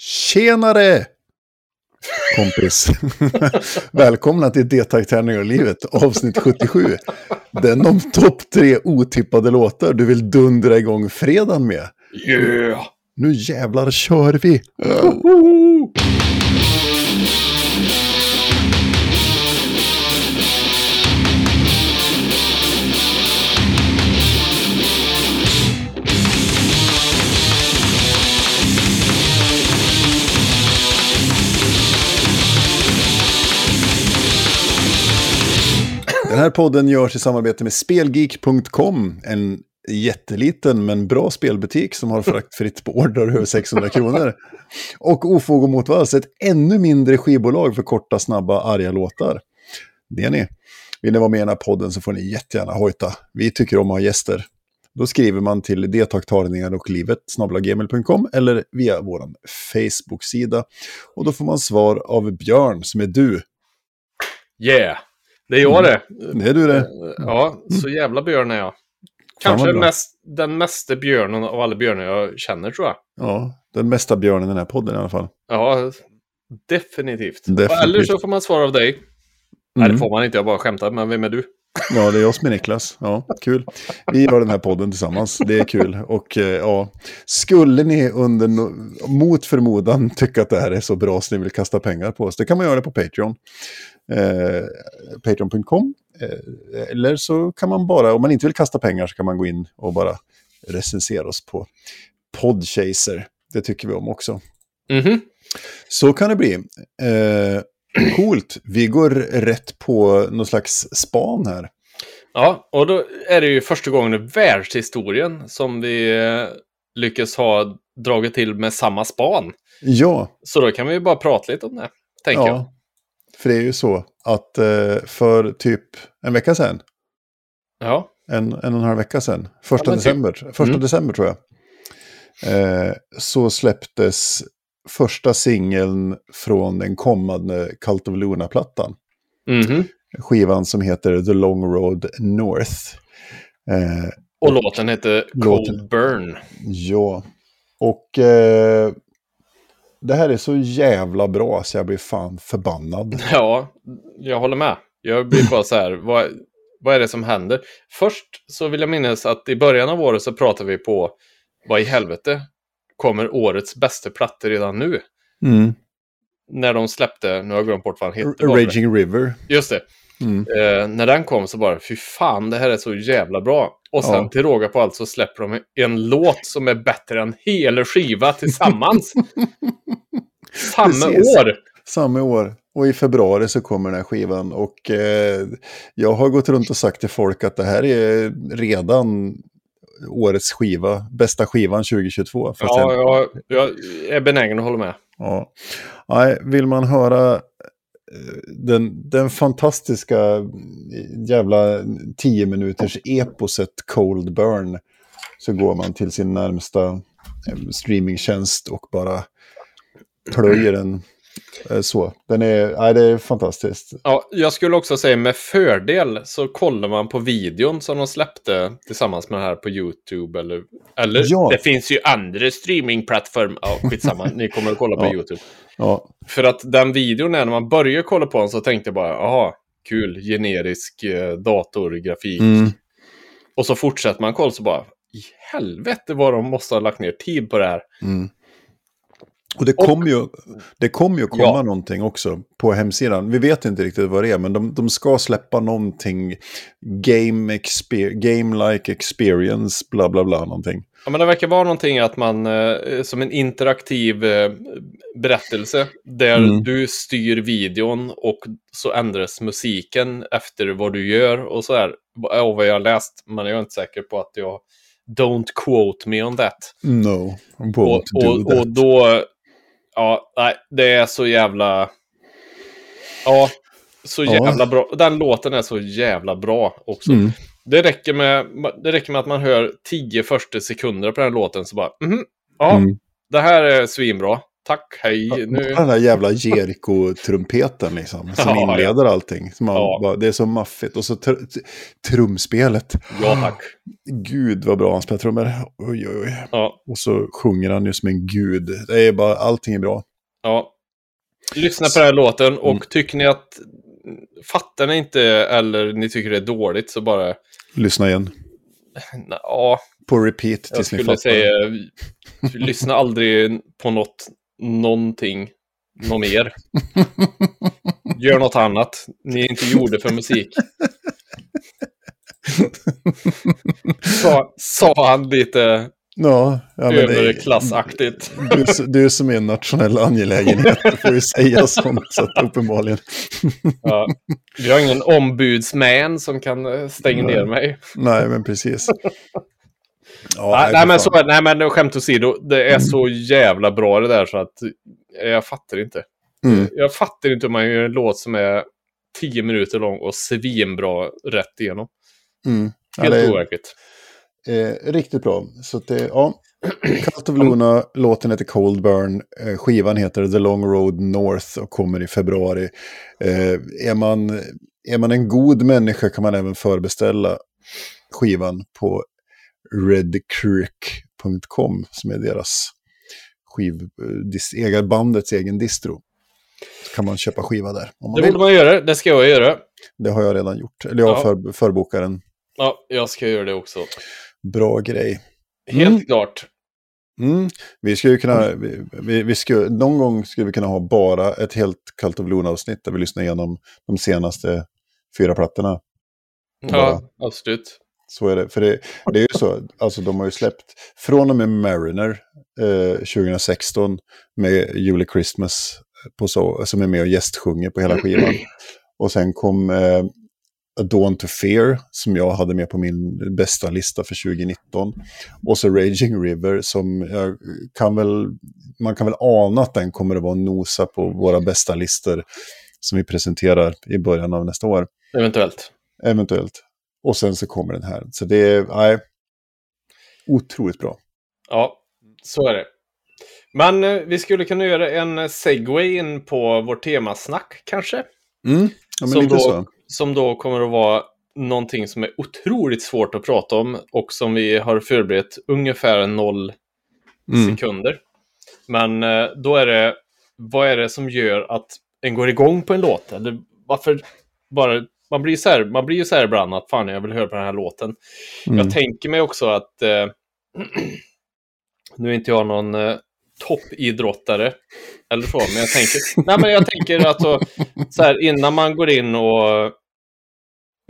Tjenare! Kompis. Välkomna till D-tagtärningar och livet, avsnitt 77. Den om topp tre otippade låtar du vill dundra igång fredagen med. Yeah! Nu jävlar kör vi! Den här podden görs i samarbete med Spelgeek.com, en jätteliten men bra spelbutik som har fraktfritt på order över 600 kronor. Och Ofog och Motvalls, ett ännu mindre skivbolag för korta, snabba, arga låtar. Det är ni. Vill ni vara med i den här podden så får ni jättegärna hojta. Vi tycker om att ha gäster. Då skriver man till deltagtagningar och livet snabblagmail.com eller via vår Facebook-sida. Och då får man svar av Björn som är du. Yeah! Det är jag det. Det är du det. Ja, så jävla björn är jag. Kanske mest, den mesta björnen av alla björnar jag känner tror jag. Ja, den mesta björnen i den här podden i alla fall. Ja, definitivt. Definitivt. Eller så får man svara av dig. Nej, Mm. det får man inte. Jag bara skämtar. Men vem är du? Ja, det är jag som är Niklas. Ja, kul. Vi gör den här podden tillsammans. Det är kul. Och eh, ja, skulle ni under no- mot förmodan tycka att det här är så bra så ni vill kasta pengar på oss, det kan man göra på Patreon. Eh, Patreon.com. Eh, eller så kan man bara, om man inte vill kasta pengar så kan man gå in och bara recensera oss på Podchaser. Det tycker vi om också. Mhm. Så kan det bli. Eh, coolt. Vi går rätt på någon slags span här. Ja, och då är det ju första gången i världshistorien som vi eh, lyckas ha dragit till med samma span. Ja, Så då kan vi ju bara prata lite om det, tänker jag. ja. För det är ju så att eh, för typ en vecka sedan, Ja. en, en och en halv vecka sedan, första Ja, typ. december, första Mm. december tror jag, eh, så släpptes första singeln från den kommande Cult of Luna-plattan. Mhm. Skivan som heter The Long Road North. Eh, Och låten heter Cold Låten- Burn. Ja, och eh, det här är så jävla bra så jag blir fan förbannad. Ja, jag håller med. Jag blir bara så här, vad, vad är det som händer? Först så vill jag minnas att i början av året så pratade vi på, vad i helvete kommer årets bästa plattor redan nu? Mm. När de släppte, nu har jag glömt bort vad han heter. var det? Raging River. Just det. Mm. Eh, när den kom så bara, fy fan, det här är så jävla bra. Och sen Ja. till råga på allt så släpper de en låt som är bättre än hela skiva tillsammans. Samma år! Samma år. Och i februari så kommer den här skivan. Och eh, jag har gått runt och sagt till folk att det här är redan årets skiva. Bästa skivan 2022. Fast Ja, jag, jag, är benägen att hålla med. ja. Nej, vill man höra eh, den, den fantastiska jävla 10 minuters eposet Cold Burn så går man till sin närmsta eh, streamingtjänst och bara plöjer den eh, så. Den är, nej, det är fantastiskt. Ja, jag skulle också säga med fördel så kollar man på videon som de släppte tillsammans med det här på YouTube. Eller, eller Ja. det finns ju andra streamingplattformar. Ja, skitsamma, ni kommer att kolla på Ja. YouTube. Ja, För att den videon, är när man börjar kolla på den så tänkte jag bara, jaha, kul, generisk eh, datorgrafik. mm, Och så fortsätter man kolla så bara, i helvete vad de måste ha lagt ner tid på det här. mm. Och det kommer ju, det kommer ju komma Ja. någonting också på hemsidan. Vi vet inte riktigt vad det är, men de, de ska släppa någonting game, exper, game-like experience, bla bla bla, någonting. Ja, men det verkar vara någonting att man, eh, som en interaktiv eh, berättelse, där Mm. du styr videon och så ändras musiken efter vad du gör och så här. Och vad jag har läst, men jag är inte säker på att jag... Don't quote me on that. No, I won't Och, do och, that. och då... Ja, nej, det är så jävla... Ja, så Ja. jävla bra. Den låten är så jävla bra också. Mm. Det, räcker med, det räcker med att man hör tio första sekunder på den låten så bara, mhm, ja, Mm. det här är svinbra. Tack, hej. Nu... Den där jävla Jericho-trumpeten liksom. Som Ja, inleder allting. Som man Ja. bara, det är så maffigt. Och så tr trumspelet. Ja, tack. Gud vad bra han spelar trummor. Oj, oj, oj. Ja, Och så sjunger han ju som en gud. Det är bara, allting är bra. ja. Lyssna på den här låten och Mm. tycker ni att... Fattar ni inte eller ni tycker det är dåligt så bara... Lyssna igen. Ja, På repeat jag tills ni skulle fattar. säga... Lyssna aldrig på något, någonting, något mer. Gör något annat. Ni är inte gjorda för musik. Sa, sa han lite Ja, ja överklassaktigt. du, du som är en nationell angelägenhet du får ju säga sånt. Så att uppenbarligen. Ja. Vi har ingen ombudsman som kan eh, stänga Nej. ner mig. Nej, men precis. Ja, nej, nej, men så, nej, men skämt åsido. Det är så jävla bra det där så att eh, jag fattar inte. Mm. Jag fattar inte hur man gör en låt som är tio minuter lång och svinbra rätt igenom. Mm. Ja, Helt är, overkligt. eh, riktigt bra. Så att det, ja. Cult of Luna, låten heter Cold Burn, eh, skivan heter The Long Road North och kommer i februari. Eh, är, man, är man en god människa kan man även förbeställa skivan på redcreek.com som är deras skiv, eh, dis, egen, bandets egen distro. Så kan man köpa skiva där om man Det vill. borde man göra. Det ska jag göra. Det har jag redan gjort. Eller jag Ja. för, förbokar en Ja, jag ska göra det också. bra grej. Helt Mm. klart. Mm. Vi skulle kunna, vi, vi, vi skulle, någon gång skulle vi kunna ha bara ett helt Cult of Luna-avsnitt där vi lyssnar igenom de senaste fyra plattorna. Ja, absolut. Så är det. För det, det är ju så, alltså de har ju släppt, från och med Mariner eh, 2016 med Julie Christmas på så, som är med och gästsjunger på hela skivan. Och sen kom eh, A Dawn to Fear som jag hade med på min bästa lista för 2019. Och så Raging River som jag kan väl, man kan väl ana att den kommer att vara nosa på våra bästa listor som vi presenterar i början av nästa år. Eventuellt. Eventuellt. Och sen så kommer den här. Så det är, nej, otroligt bra. Ja, så är det. Men eh, vi skulle kunna göra en eh, segway in på vårt temasnack kanske. Mm. Ja, men som, då, som då kommer att vara någonting som är otroligt svårt att prata om och som vi har förberett ungefär noll Mm. sekunder. Men eh, då är det, vad är det som gör att en går igång på en låt? Eller varför bara, man blir, så här, man blir ju så här ibland att fan jag vill höra på den här låten. Mm. Jag tänker mig också att, eh, nu är inte jag någon eh, toppidrottare eller så, men jag tänker, nej men jag tänker alltså, så här innan man går in och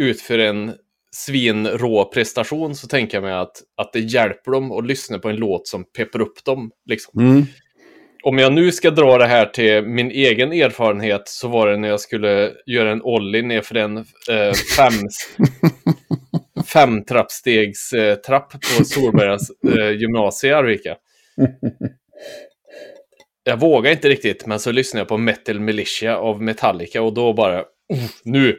utför en svinrå prestation så tänker jag mig att, att det hjälper dem att lyssna på en låt som peppar upp dem. Liksom. Mm. Om jag nu ska dra det här till min egen erfarenhet så var det när jag skulle göra en ollie nerför en eh, fem, fem trappstegs eh, trapp på Solbergas eh, gymnasie i Arvika. Jag vågar inte riktigt, men så lyssnade jag på Metal Militia av Metallica och då bara, "Oh, nu!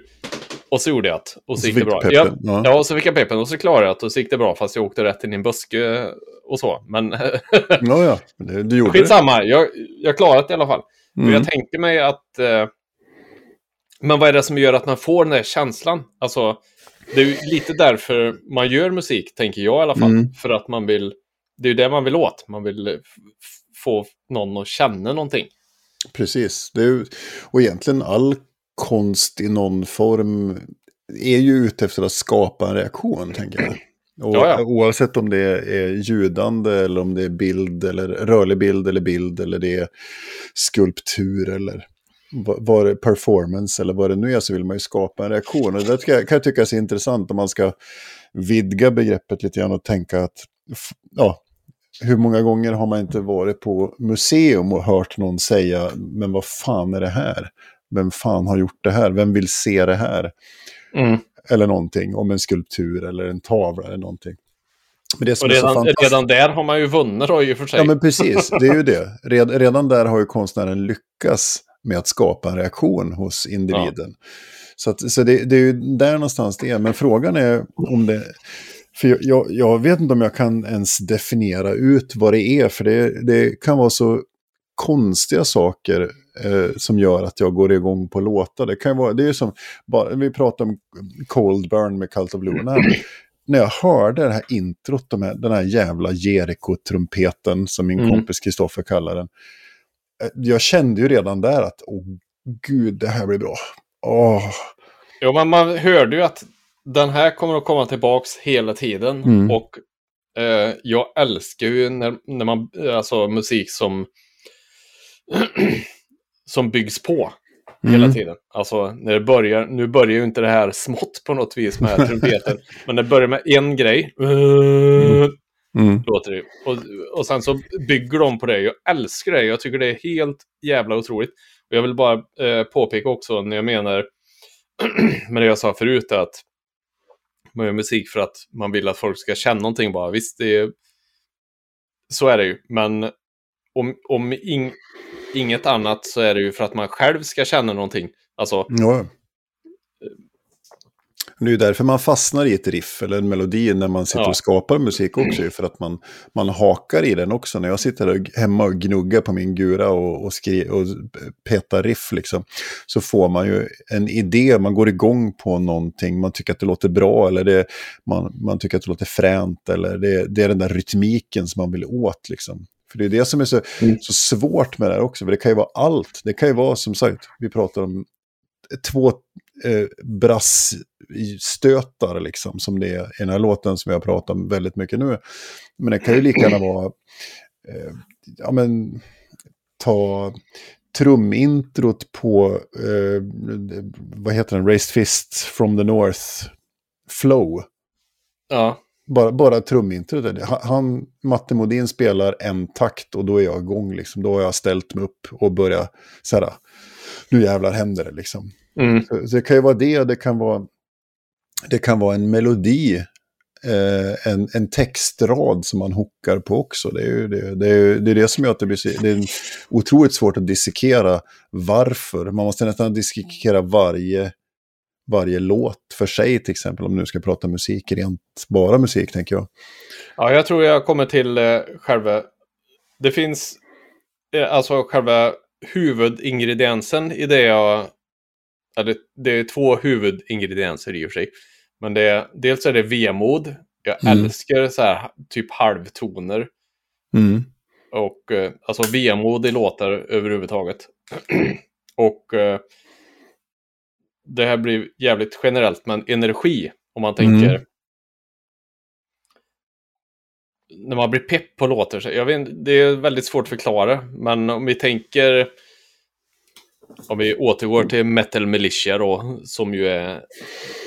Och så gjorde jag det. Och så gick det bra. peppen, Ja, ja. ja, och så fick jag peppen och så klarade jag det och så gick det bra fast jag åkte rätt in i en buske och så. Men Ja, ja. Det- Du gjorde det. skitsamma, jag, jag klarade det i alla fall. Mm. jag tänker mig att... Eh, men vad är det som gör att man får den där känslan? Alltså, det är ju lite därför man gör musik, tänker jag i alla fall. Mm. För att man vill... Det är ju det man vill åt. Man vill eh, få någon att känna någonting. Precis. Det är och egentligen all konst i någon form är ju ute efter att skapa en reaktion, tänker jag. Och Ja, ja. Oavsett om det är ljudande eller om det är bild eller rörlig bild eller bild eller det är skulptur eller vad det är performance eller vad det nu är så vill man ju skapa en reaktion. Och det kan jag, tycka är intressant om man ska vidga begreppet lite grann och tänka att ja, hur många gånger har man inte varit på museum och hört någon säga men vad fan är det här? Vem fan har gjort det här? Vem vill se det här? Mm. Eller någonting om en skulptur eller en tavla eller någonting. Men det som Och redan, fantastiskt... redan där har man ju vunnit då i och för sig. Ja men precis, det är ju det. Red, redan där har ju konstnären lyckats med att skapa en reaktion hos individen. Så, att, så det, det är ju där någonstans det är. Men frågan är om det... För jag- jag, jag vet inte om jag kan ens definiera ut vad det är, för det, det kan vara så konstiga saker eh, som gör att jag går igång på låtar. Det kan ju vara, det är som, bara, vi pratar om Cold Burn med Cult of Luna. När jag hörde det här introt, de här, den här jävla Jericho-trumpeten som min Mm. kompis Kristoffer kallar den. eh, Jag kände ju redan där att, åh gud, det här blir bra. Åh, Jo, men man hörde ju att den här kommer att komma tillbaks hela tiden. Mm. Och eh, jag älskar ju när, när man, alltså musik som, som byggs på hela Mm. tiden. Alltså när det börjar, nu börjar ju inte det här smått på något vis med trumpeten. men det börjar med en grej. Mm. Låter det. Och, och sen så bygger de på det. Jag älskar det. Jag tycker det är helt jävla otroligt. Och jag vill bara eh, påpeka också när jag menar med det jag sa förut att man gör musik för att man vill att folk ska känna någonting bara. Visst, det är, så är det ju. Men om, om ing, inget annat så är det ju för att man själv ska känna någonting. Alltså, Ja. Det är ju därför man fastnar i ett riff eller en melodi när man sitter Ja. och skapar musik också. ju, För att man, man hakar i den också. När jag sitter hemma och gnuggar på min gura och, och, skri, och petar riff liksom, så får man ju en idé. Man går igång på någonting. Man tycker att det låter bra eller det, man, man tycker att det låter fränt. Eller det, det är den där rytmiken som man vill åt. Liksom. För det är det som är så, så svårt med det här också. För det kan ju vara allt. Det kan ju vara som sagt, vi pratar om två eh, brassstötar liksom, som det är i den här låten som jag pratar om väldigt mycket nu. Men det kan ju lika gärna vara, eh, ja men, ta trumintrot på, eh, vad heter den, Raised Fist from the North, Flow. ja. Bara, bara trumintrot. Han- Matte Modin spelar en takt och då är jag igång. Liksom. Då har jag ställt mig upp och börjat så här, nu jävlar händer det liksom. Mm. Så, så det kan ju vara det, det kan vara, det kan vara en melodi, eh, en, en textrad som man hookar på också. Det är ju det, det, är, det, är det som gör att det blir så, det är otroligt svårt att dissekera varför. Man måste nästan dissekera varje, varje låt för sig till exempel, om nu ska prata musik, rent bara musik tänker jag. Ja, jag tror jag kommer till eh, själva... Det finns eh, alltså själva huvudingrediensen i det jag... Eller, det är två huvudingredienser i och för sig. Men det är, dels är det vemod. Jag Mm. älskar så här typ halvtoner. Mm. Och eh, alltså vemod i låtar överhuvudtaget. och eh, det här blir jävligt generellt, men energi. Om man tänker... Mm. När man blir pepp på låtar. så- Jag vet, det är väldigt svårt att förklara. Men om vi tänker... Om vi återgår till Metal Militia då, som ju är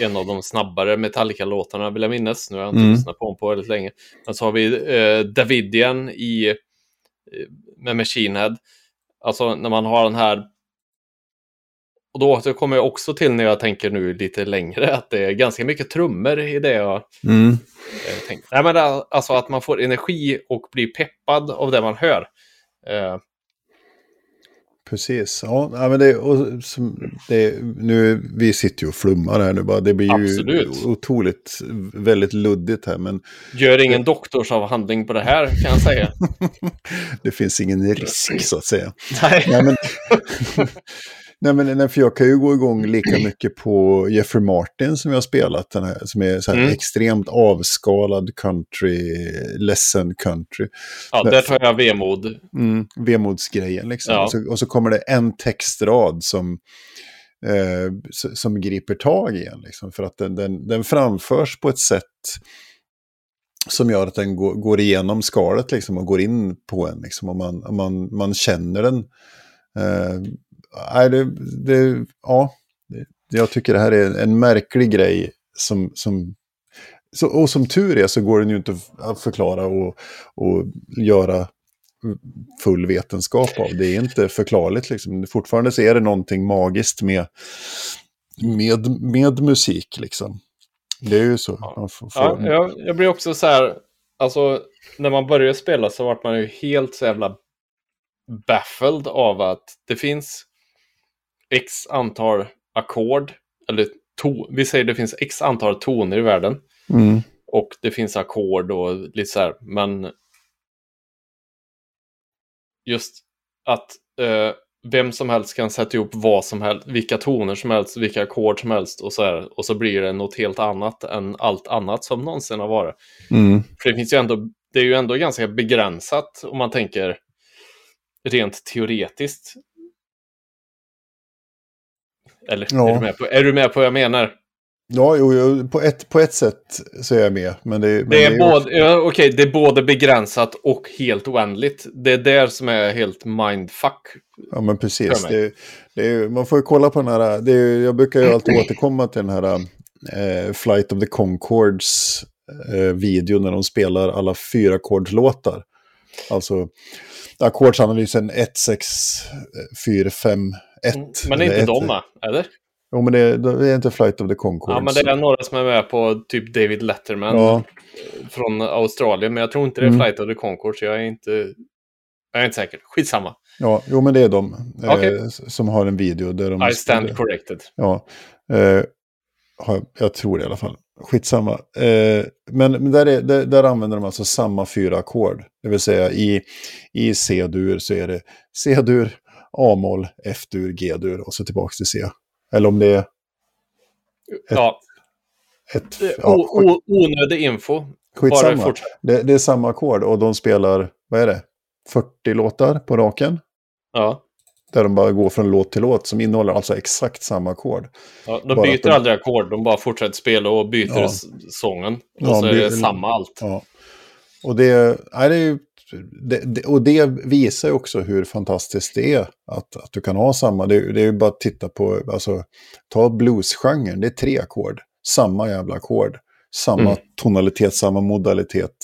en av de snabbare Metallica-låtarna vill jag minnas. Nu har jag inte Mm. lyssnat på dem på väldigt länge. Men så har vi eh, Davidian i, eh, med Machine Head. Alltså när man har den här... Och då återkommer jag också till när jag tänker nu lite längre att det är ganska mycket trummor i det jag Mm. eh, tänker. Nej, men är alltså att man får energi och blir peppad av det man hör. Eh, Precis, ja, men det, och, som, det, nu, vi sitter ju och flummar här nu bara, det blir ju Absolut. otroligt, väldigt luddigt här, men gör ingen doktorsavhandling på det här kan jag säga. det finns ingen risk så att säga. Nej. Nej, men, nej, men nej, för jag kan ju gå igång lika mycket på Jeffrey Martin som jag har spelat, den här, som är så Mm. extremt avskalad country, ledsen country. Ja, där tar jag vemod. Mm, vemodsgrejen liksom. Ja. Och, så, och så kommer det en textrad som, eh, som griper tag i en. Liksom, för att den, den, den framförs på ett sätt som gör att den går, går igenom skalet liksom, och går in på en. Liksom, och man, man, man känner den. Eh, nej, det, det, ja, jag tycker det här är en märklig grej som, som så, och som tur är så går den ju inte att förklara och, och göra full vetenskap av. Det är inte förklarligt liksom. Fortfarande så är det någonting magiskt med, med, med musik liksom. Det är ju så. Får, Ja, jag, jag blir också så här, alltså när man började spela så vart man ju helt så jävla baffled av att det finns x antal ackord, eller to, vi säger det finns x antal toner i världen. Mm, Och det finns ackord och lite så här, men just att eh, vem som helst kan sätta ihop vad som helst, vilka toner som helst, vilka ackord som helst och så här. Och så blir det något helt annat än allt annat som någonsin har varit. Mm. För det finns ju ändå, det är ju ändå ganska begränsat om man tänker rent teoretiskt. Eller Ja. är, du med på, är du med på vad jag menar? Ja, jo, jo, på, ett, på ett sätt så är jag med. Men det, men Det är, ju- både, ja, okej, det är både begränsat och helt oändligt. Det är där som är helt mindfuck. Ja, men precis. Det, det är, man får ju kolla på den här. Det är, jag brukar ju alltid återkomma till den här eh, Flight of the Concords eh, video när de spelar alla fyra ackordslåtar. Alltså ackordsanalysen 1, 6, 4, 5, 1. Men det är inte de va? Eller? Jo, men det, det är inte Flight of the Concords. Ja, men det är några som är med på typ David Letterman Ja, från Australien. Men jag tror inte det är Mm. Flight of the Concords. Jag är inte, jag är inte säker. Skitsamma. ja, jo, men det är de eh, Okej. som har en video där de... I stand corrected. Ja, eh, jag tror det i alla fall. Skitsamma. Eh, men där, är, där, där använder de alltså samma fyra ackord. Det vill säga i, i C-dur så är det C-dur, A-moll, F-dur, G-dur och så tillbaka till C. Eller om det är Ja, ett... Ja, o, onödig info. Skitsamma. Det, det är samma ackord och de spelar, vad är det? 40 låtar på raken. Ja. Där de bara går från låt till låt som innehåller alltså exakt samma ackord. Ja, de Bara byter de- aldrig ackord, de bara fortsätter spela och byter Ja. sången. Och Ja, så är det samma allt. Ja. Och det, nej, det, är ju, det, det, och det visar ju också hur fantastiskt det är att, att du kan ha samma. Det, det är ju bara att titta på, alltså, ta bluesgenren, det är tre ackord. Samma jävla ackord. Samma Mm. tonalitet, samma modalitet.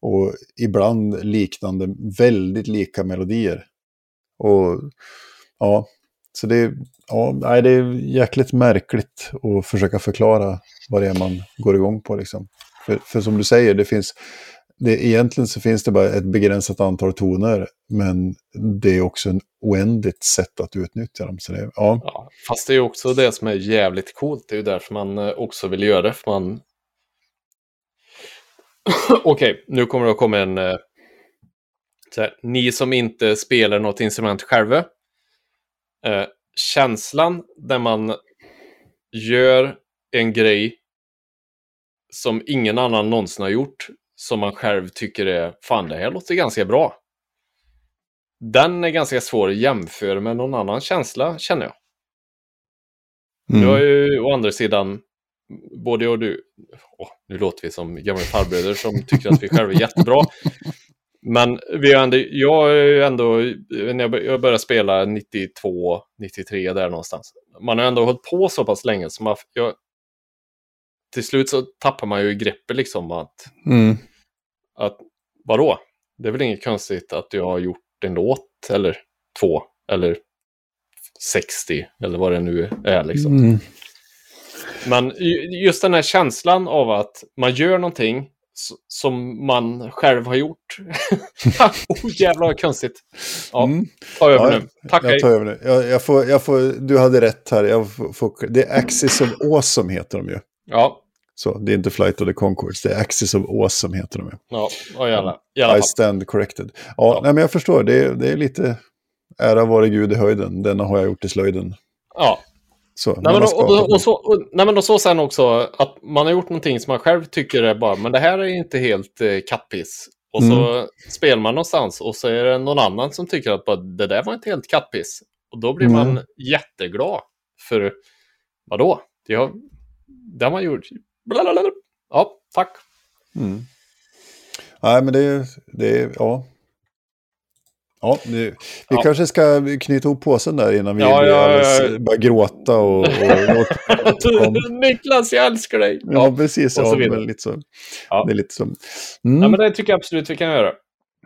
Och ibland liknande, väldigt lika melodier. Och ja, så det, är- ja, nej, det är jäkligt märkligt att försöka förklara vad det är man går igång på. Liksom. För, för som du säger, det finns, det, egentligen så finns det bara ett begränsat antal toner, men det är också en oändligt sätt att utnyttja dem. Så det, ja, Ja, fast det är också det som är jävligt coolt. Det är ju därför man eh, också vill göra det. För man... Okej, nu kommer det att komma en... Eh, så här, ni som inte spelar något instrument själva. Eh, känslan där man gör en grej som ingen annan någonsin har gjort. Som man själv tycker är, fan det här låter ganska bra. Den är ganska svår att jämföra med någon annan känsla, känner jag. mm. Du har ju å andra sidan, både jag och du, åh, nu låter vi som gamla farbröder som tycker att vi själva är jättebra. Men vi har ändå, jag är ju ändå, när jag bör- jag började spela 92, 93 där någonstans. Man har ändå hållit på så pass länge så man, jag, till slut så tappar man ju greppet liksom att, Mm. Att vadå? Det är väl inget konstigt att jag har gjort en låt eller två eller 60 eller vad det nu är liksom. Mm. Men ju- just den här känslan av att man gör någonting som man själv har gjort. oh, jävlar vad konstigt. Ja, Mm. ta över Ja, nu. Tack. Jag tar över nu. Jag, jag får, jag får, du hade rätt här. Jag får, det är Axis of Awesome heter de ju. Ja, Så, det är inte Flight of the Concords, det är Axis of Awesome heter de ju. ja, jävlar. I alla I stand corrected. Ja, Ja. Nej, men jag förstår. Det är, det är lite ära vare Gud i höjden. Denna har jag gjort i slöjden. Ja. Så, Nej, men, och, och, och, så, och, nej, men och så sen också att man har gjort någonting som man själv tycker är bara, men det här är inte helt eh, kattpiss. Och så spelar man någonstans och så är det någon annan som tycker att bara, det där var inte helt kattpiss. Och då blir Mm. man jätteglad. För vadå? Det har, det har man gjort. Blablabla. Ja, tack. Mm. Nej, men det är... Det är ja. Ja, det, vi Ja. kanske ska knyta ihop påsen där innan vi Ja, ja, börjar gråta och... och, och Niklas, jag älskar dig! ja, precis. och så Ja, lite så. Ja. Det är lite så. Mm. Ja, men det tycker jag absolut vi kan göra.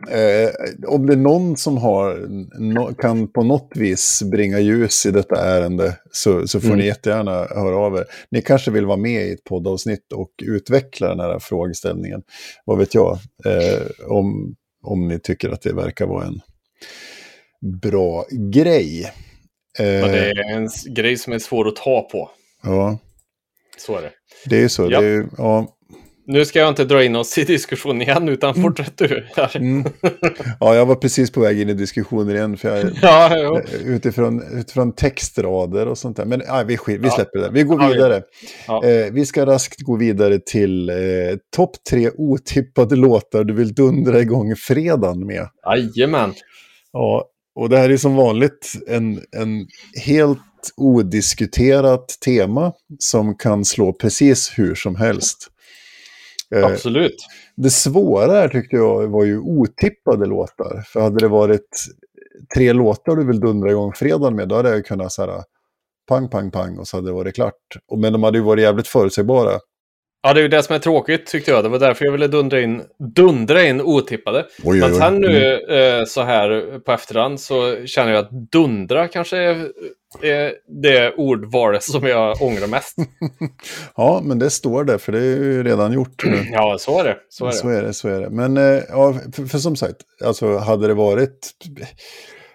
Eh, om det är någon som har, no, kan på något vis bringa ljus i detta ärende så, så får Mm. ni jättegärna höra av er. Ni kanske vill vara med i ett poddavsnitt och utveckla den här frågeställningen. Vad vet jag? Eh, om, om ni tycker att det verkar vara en bra grej. Eh, Men det är en grej som är svår att ta på. Ja, Så är det. det är ju så. Ja. Är, ja, Nu ska jag inte dra in oss i diskussion igen, utan Mm. fortsätt du. Mm. Ja, jag var precis på väg in i diskussioner igen. För jag, Ja, utifrån, utifrån textrader och sånt där. Men nej, vi, vi Ja. släpper det. Vi går Ja, vi- vidare. Ja. Eh, vi ska raskt gå vidare till eh, topp tre otippade låtar du vill dundra igång fredagen med. Jajamän. Ja, och det här är som vanligt en, en helt odiskuterat tema som kan slå precis hur som helst. Eh, Absolut. det svåra tyckte jag var ju otippade låtar. För hade det varit tre låtar du vill dundra igång fredagen med, då hade jag kunnat så här, pang, pang, pang och så hade det varit klart. Men de hade ju varit jävligt förutsägbara. Ja, det är ju det som är tråkigt tyckte jag. Det var därför jag ville dundra in, dundra in otippade. Oj, Men sen nu eh, så här på efterhand så känner jag att dundra kanske är, är det ordvalet som jag ångrar mest. Ja, men det står där, för det är ju redan gjort. nu. Ja, så är det. Så är det. Så är det, så är det. Men eh, ja, för, för som sagt, alltså hade det varit...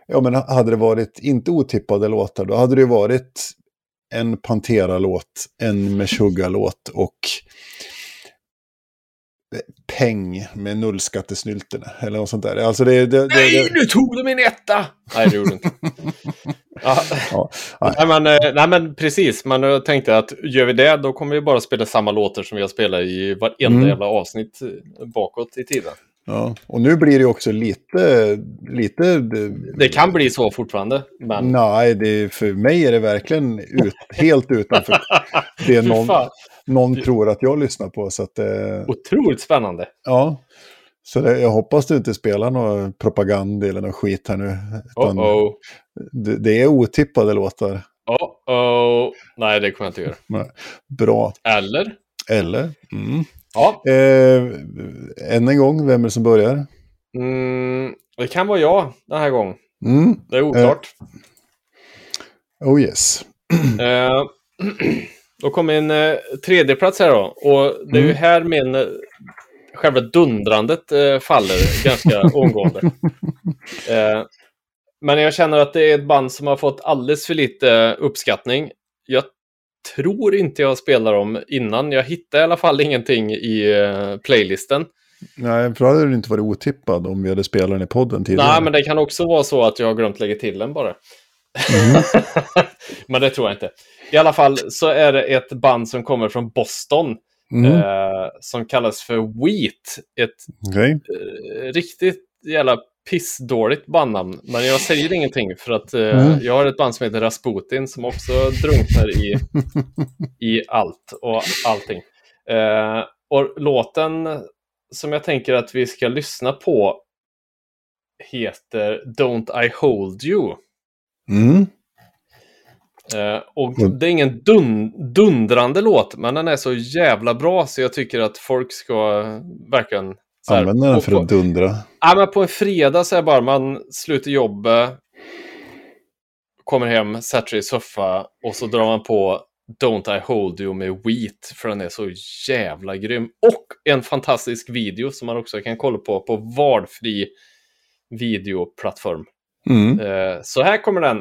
Ja, men hade det varit inte otippade låtar, då hade det ju varit en Pantera-låt, en Meshuggah-låt och Peng med nullskattesnylterna. Eller något sånt där. Alltså det, det, det, Nej, det, nu tog du min etta! Nej, det gjorde du inte. ja. Ja, nej. men, eh, nej, men precis. Man eh, tänkte att gör vi det, då kommer vi bara spela samma låtar som vi har spelat i varenda Mm. jävla avsnitt eh, bakåt i tiden. ja. Och nu blir det också lite... lite Det kan bli så fortfarande, men... Nej, det, för mig är det verkligen ut, helt utanför det någon, någon tror att jag lyssnar på. Så att, eh, otroligt spännande. ja, så det, jag hoppas du inte spelar någon propaganda eller någon skit här nu. Utan Oh-oh. det, det är otippade låtar. Oh-oh. Nej, det kommer jag inte göra. Bra. Eller? Eller? Mm. Ja. Eh, än en gång, vem är det som börjar? Mm, det kan vara jag den här gången. Mm. Det är oklart. Oh yes. Eh, då kommer en eh, tredje plats här då. Och det är ju Mm. här min eh, själva dundrandet eh, faller ganska omgående. Eh, men jag känner att det är ett band som har fått alldeles för lite uppskattning. Jag tror inte jag spelar dem innan. Jag hittade i alla fall ingenting i eh, playlisten. Nej, för då hade du inte varit otippad om vi hade spelat den i podden tidigare. Nej, men det kan också vara så att jag har glömt lägga till den bara. Mm. men det tror jag inte. I alla fall så är det ett band som kommer från Boston. Mm. Eh, som kallas för Wheat. Ett Okej. eh, riktigt jävla pissdåligt bandnamn. Men jag säger ingenting för att eh, Mm. jag har ett band som heter Rasputin som också drunknar i, i allt och allting. Eh, och låten som jag tänker att vi ska lyssna på heter Don't I Hold You. Mm. Eh, och Mm. det är ingen dun dundrande låt, men den är så jävla bra så jag tycker att folk ska verkligen... så här, Använder den för på- att dundra. Ja, men på en fredag så är bara man slutar jobbet, kommer hem, sätter sig i soffa och så drar man på Don't I Hold You med Wheat för den är så jävla grym. Och en fantastisk video som man också kan kolla på på valfri videoplattform. Mm. Eh, så här kommer den.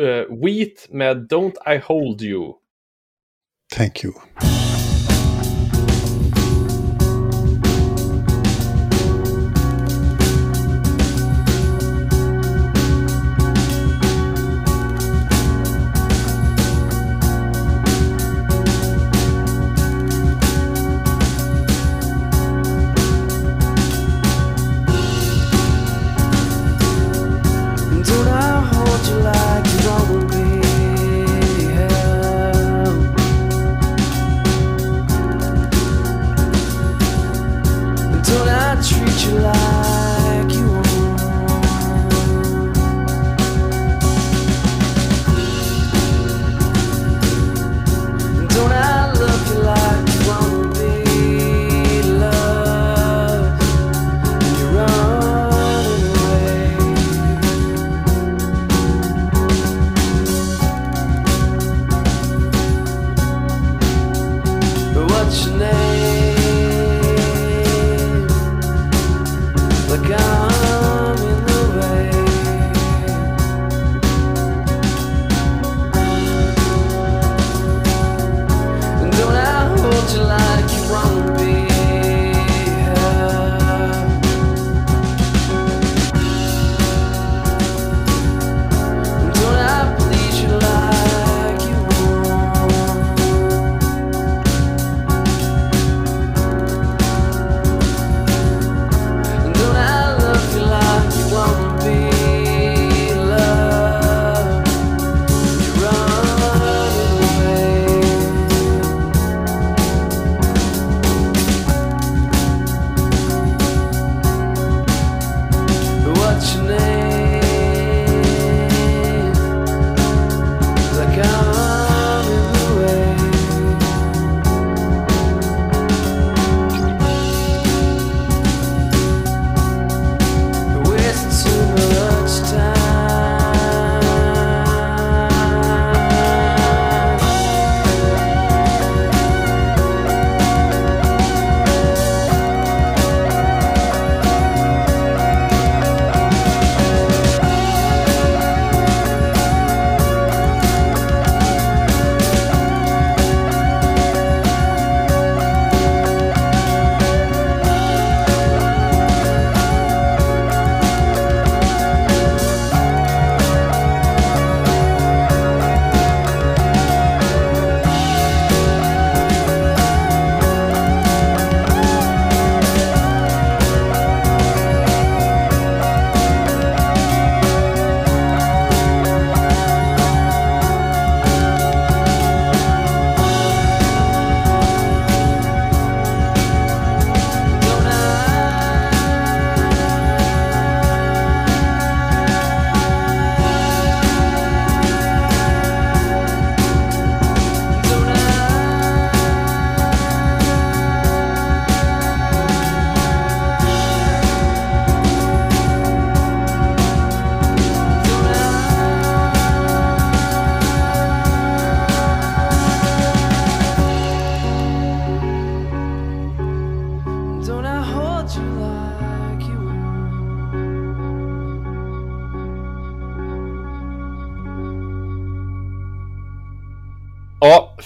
Uh, Wheat med Don't I Hold You. Thank you.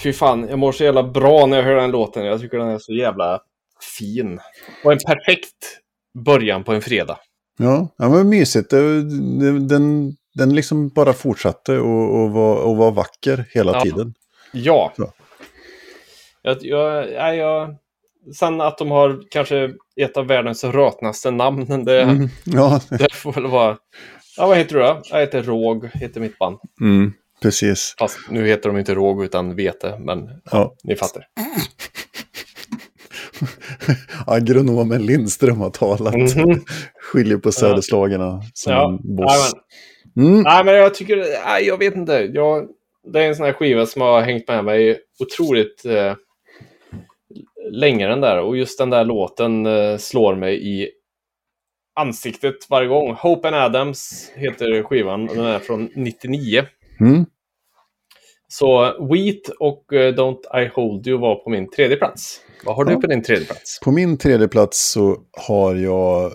Fy fan. Jag mår så jävla bra när jag hör den låten. Jag tycker den är så jävla fin. Och en perfekt början på en fredag. Ja, ja men mysigt. Den, den liksom bara fortsatte och, och, var, och var vacker hela Ja. tiden. Ja. Så. Jag, jag, ja, jag, sen att de har kanske ett av världens rötnaste namn. Det, Mm, ja, det får väl vara... Ja, vad heter du då? Jag heter Råg, heter mitt band. mm, precis. Fast nu heter de inte Råg utan Vete, men Ja. ni fattar. Agronomen Lindström har talat. Mhm. Skiljer på söderslagarna som Ja, en boss. jajamän. Mm. Nej, men jag tycker... Nej, jag vet inte. Jag, det är en sån här skiva som har hängt med mig otroligt eh, länge den där. Och just den där låten eh, slår mig i ansiktet varje gång. Hope and Adams heter skivan. och Den är från 99. Mm. Så Wheat och eh, Don't I Hold You var på min tredje plats. Vad har Ja. du på din tredje plats? På min tredje plats så har jag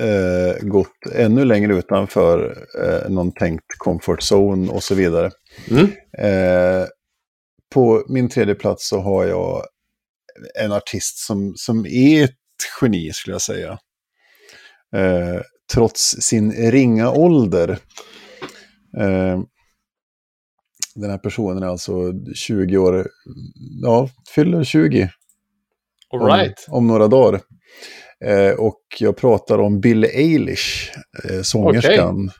eh, gått ännu längre utanför eh, någon tänkt comfort zone och så vidare. Mm. Eh, på min tredje plats så har jag en artist som, som är ett geni skulle jag säga. Eh, trots sin ringa ålder. Den här personen är alltså 20 år, ja, fyller 20 All om, right. om några dagar. Eh, och jag pratar om Billie Eilish, eh, sångerskan.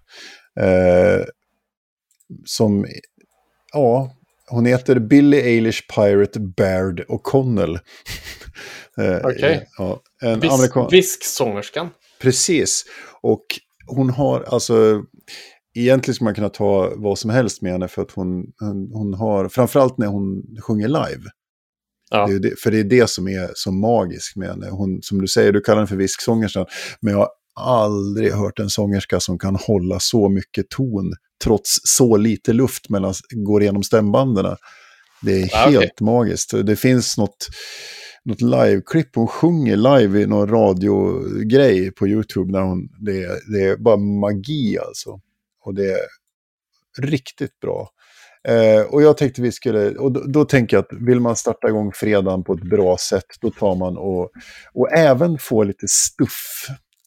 Eh, som, ja, hon heter Billie Eilish Pirate Baird O'Connell. eh, Okej. ja, en Vis, amerikan... Visksångerskan. Precis. Och hon har, alltså, egentligen skulle man kunna ta vad som helst med henne för att hon, hon, hon har, framförallt när hon sjunger live. Ja. Det det, för det är det som är så magiskt med henne. Hon, som du säger, du kallar henne för visksångerskan. Men jag har aldrig hört en sångerska som kan hålla så mycket ton trots så lite luft mellan, går igenom stämbanden. Det är Ja, helt magiskt. Det finns något, något live-klipp. Hon sjunger live i någon radiogrej på YouTube. När hon, det, är- det är bara magi alltså. Och det är riktigt bra. Eh, och jag tänkte vi skulle, och då, då tänker jag att vill man starta igång fredagen på ett bra sätt, då tar man och, och även få lite stuff.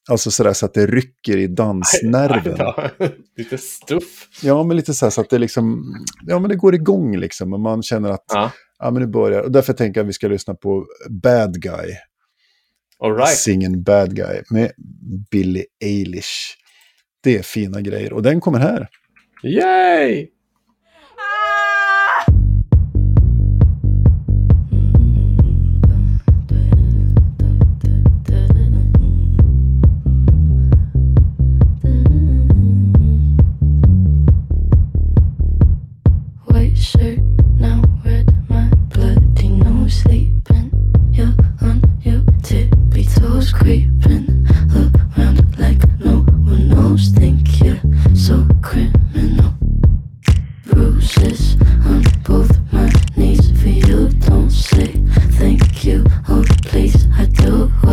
Alltså sådär så att det rycker i dansnerven. Lite stuff. Ja, men lite så här så att det liksom, ja men det går igång liksom. Och man känner att, Ja. ja men nu börjar, och därför tänker jag att vi ska lyssna på Bad Guy. All right. Singen Bad Guy med Billie Eilish. Det är fina grejer och den kommer här. Yay! Do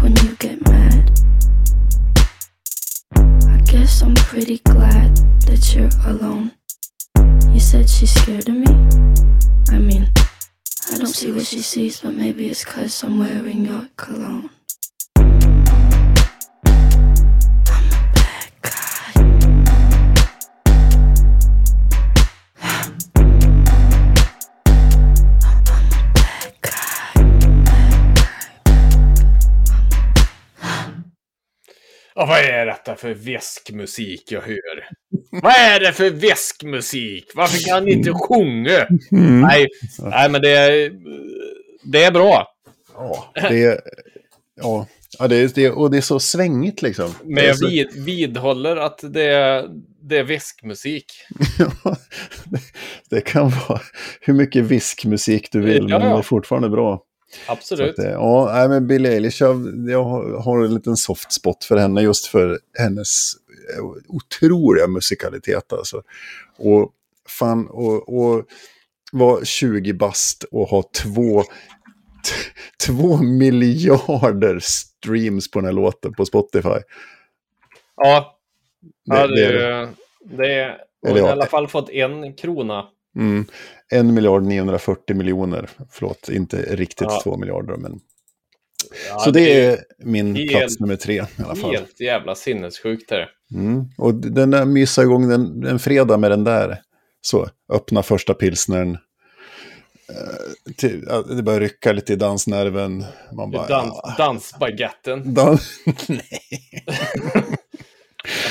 when you get mad. I guess I'm pretty glad that you're alone. You said she's scared of me? I mean, I don't see what she sees, but maybe it's cause I'm wearing your cologne. Vad är detta för väskmusik jag hör? vad är det för väskmusik? Varför kan ni inte sjunga? Nej, nej, men det är, det är bra. Ja, det är... Ja, ja det, är, det, och det är så svängigt liksom. Men jag vid, vidhåller att det är, det är väskmusik. Ja, det, det kan vara hur mycket viskmusik du vill, Ja, men ja. det är fortfarande bra. Absolut. att, det- ja, men Billie Eilish, jag, har- en liten soft spot för henne just för hennes eh, otroliga musikalitet. Alltså. Och fan, och, och vara 20 bast och ha två, två miljarder streams på den här låten på Spotify. Ja, ja Det- det, det- är... Det är ja. i alla fall fått en krona. Mm. En miljard 940 miljoner. Förlåt, inte riktigt Ja. två miljarder. Men... Ja, så det är min helt- plats nummer tre i alla fall. helt jävla sinnessjukt. Är det. Mm. Och den där mysa igång den, en fredag med den där. Så, öppna första pilsnern. Eh, till, ja, det börjar rycka lite i dansnerven. Man bara, Dans, ja, dansbaguetten. dan- Nej.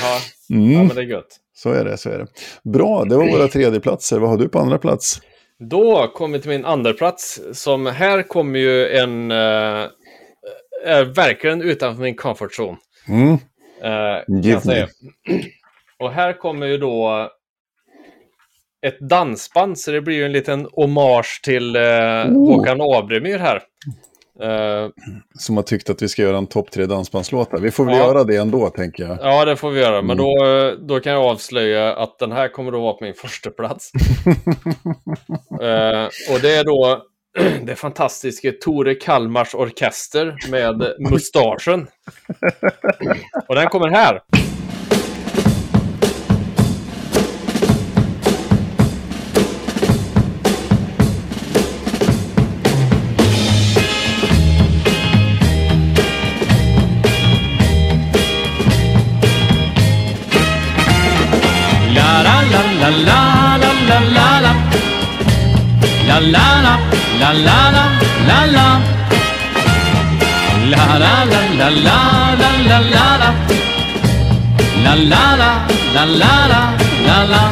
Ja, ja, Mm. men det är gött. Så är det, så är det. Bra, det var våra tredjeplatser. Vad har du på andra plats? Då kommer vi till min andra plats som här kommer ju en... Uh, är verkligen utanför min comfort zone. Mm. eh, Give säga. Och här kommer ju då ett dansband, så det blir ju en liten hommage till eh, Oh. Håkan Abremyr här. Eh, Som har tyckt att vi ska göra en topp tre dansbandslåtar. Vi får väl Ja. göra det ändå, tänker jag. ja, det får vi göra, men Mm. då, då kan jag avslöja att den här kommer att vara på min första plats. Eh, och det är då det fantastiska Tore Kalmars orkester med mustaschen. Och den kommer här. La la la la la la la la La la la la la la la la la La la la la la la la la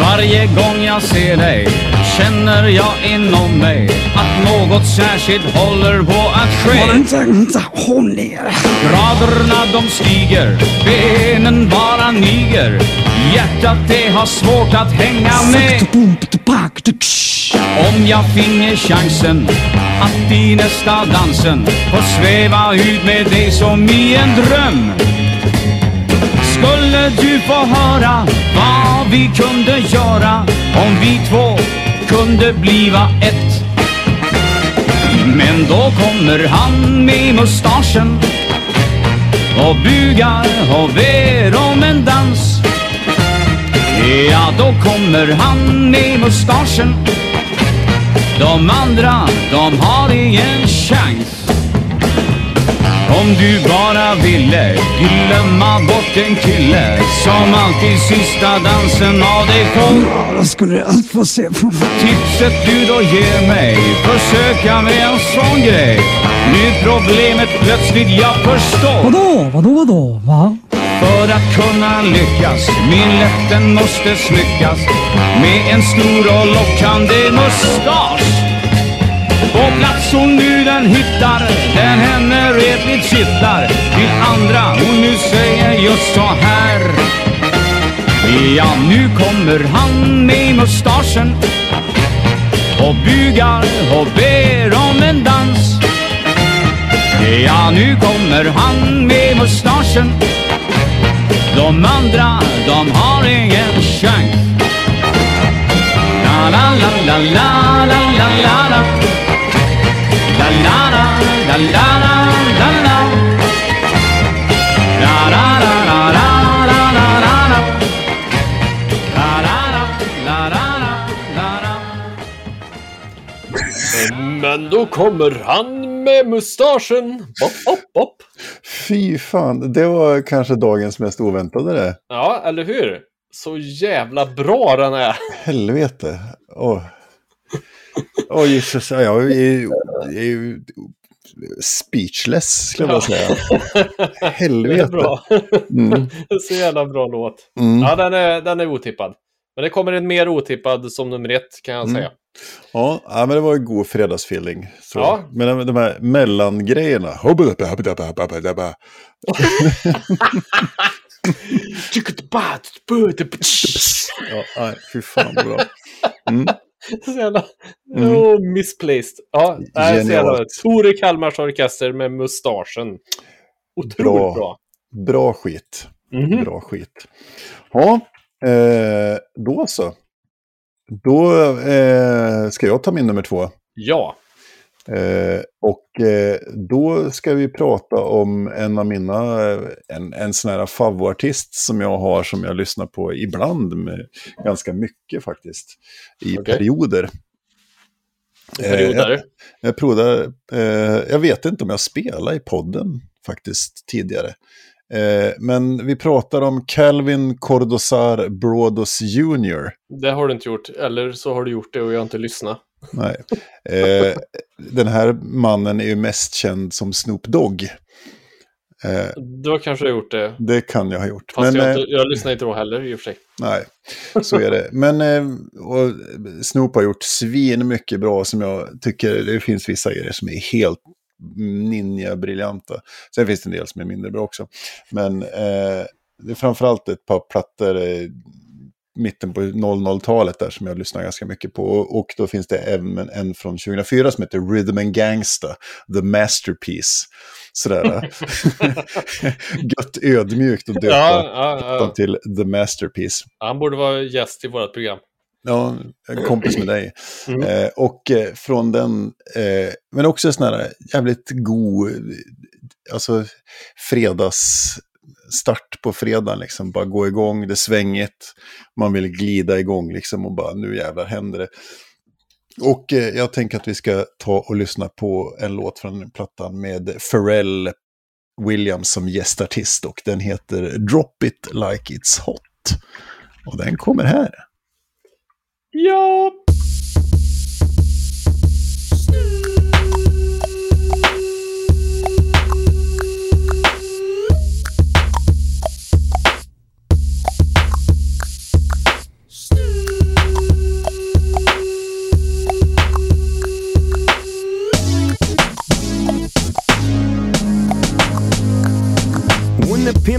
Varje gång jag ser dig känner jag inom mig att något särskilt håller på att ske. Vänta, vänta, håll ner. Graderna de stiger, benen bara niger. Hjärtat det har svårt att hänga med. Om jag finge chansen att i nästa dansen få sväva ut med dig som i en dröm. Skulle du få höra vad vi kunde göra om vi två kunde bliva ett men då kommer han med mustaschen och bugar och ber om en dans. Ja, då kommer han med mustaschen. De andra, de har ingen chans. Om du bara ville glömma bort en kille som alltid sista dansen av dig får Ja, då skulle allt få se på Tipset du då ger mig, försöka med en sån grej. Nu problemet plötsligt jag förstår. Vadå, vadå, vadå, va? För att kunna lyckas, min läppen måste smyckas med en stor och lockande mustasch. På plats hon nu den hittar, den henne redligt kittlar. Till andra hon nu säger just så här. Ja, nu kommer han med mustaschen och bugar och ber om en dans. Ja, nu kommer han med mustaschen. De andra, de har ingen chans. La la la la la la la la men då kommer han med mustaschen. Bopp, bopp, bopp. Fy fan, det var kanske dagens mest oväntade det. Ja, eller hur? Så jävla bra den är. Helvete. Åh, oh. oh, Jesus. Jag är jag är ju speechless skulle jag säga. Det är Helvete. bra. Mm. Så jävla bra låt. Mm. Ja, den är, den är otippad. Men det kommer en mer otippad som nummer ett kan jag Mm. säga. Ja, men det var en god fredagsfeeling. Så. Ja. Men de, här mellangrejerna. Ja, nej, fy fan bra. Mm. Så jävla... Mm. Oh, misplaced. Ja, så jävla... Genialt. Tore Kalmars orkester med mustaschen. Otroligt Bra. bra. Bra skit. Mhm. Bra skit. Ja, eh, då så. Då eh, ska jag ta min nummer två. Ja. Eh, och eh, då ska vi prata om en av mina, eh, en, en sån här favoartist som jag har som jag lyssnar på ibland, med, ganska mycket faktiskt, i Okej. perioder. Eh, Perioder. jag, jag provade, eh, jag vet inte om jag spelade i podden faktiskt tidigare. Eh, men vi pratar om Calvin Cordosar Brodos Jr. Det har du inte gjort. Eller så har du gjort det och jag har inte lyssnat. Nej. Eh, den här mannen är ju mest känd som Snoop Dogg. Eh, kanske du har gjort det. det kan jag ha gjort. Fast Men, jag, eh, inte, jag lyssnar inte då heller i och för sig. nej, så är det. Men eh, och Snoop har gjort svin mycket bra som jag tycker, det finns vissa grejer som är helt ninja-briljanta. Sen finns det en del som är mindre bra också. Men eh, det är framförallt ett par plattor eh, mitten på 00-talet där som jag lyssnar ganska mycket på. Och då finns det även en, en från 2004 som heter Rhythm and Gangsta, The Masterpiece. Sådär. Gött ödmjukt att döpa Ja, ja, ja. till The Masterpiece. Han borde vara gäst i vårt program. Ja, en kompis med dig. Mm. Eh, och eh, från den, eh, men också sån här jävligt god, eh, alltså start på fredagen liksom. Bara gå igång, det är svängigt, man vill glida igång liksom och bara nu jävlar händer det. Och eh, jag tänker att vi ska ta och lyssna på en låt från plattan med Pharrell Williams som gästartist och den heter Drop It Like It's Hot. Och den kommer här. Ja!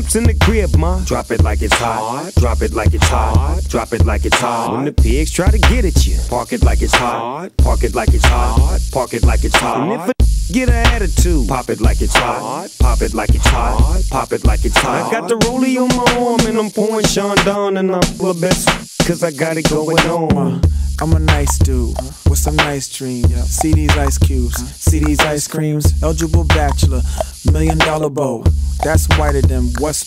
The pimp's in the crib, ma, drop it like it's hot. Drop it like it's hot. Drop it like it's hot. When the pigs try to get at you, park it like it's hot. Park it like it's hot. Park it like it's hot. And if a get an attitude, pop it like it's hot. Pop it like it's hot. Pop it like it's hot. I got the rollie on my arm and I'm pouring Sean down and I'm full of best cause I got it going on. I'm a nice dude with some nice dreams. See these ice cubes, see these ice creams. Eligible bachelor, million dollar bow. That's whiter than what's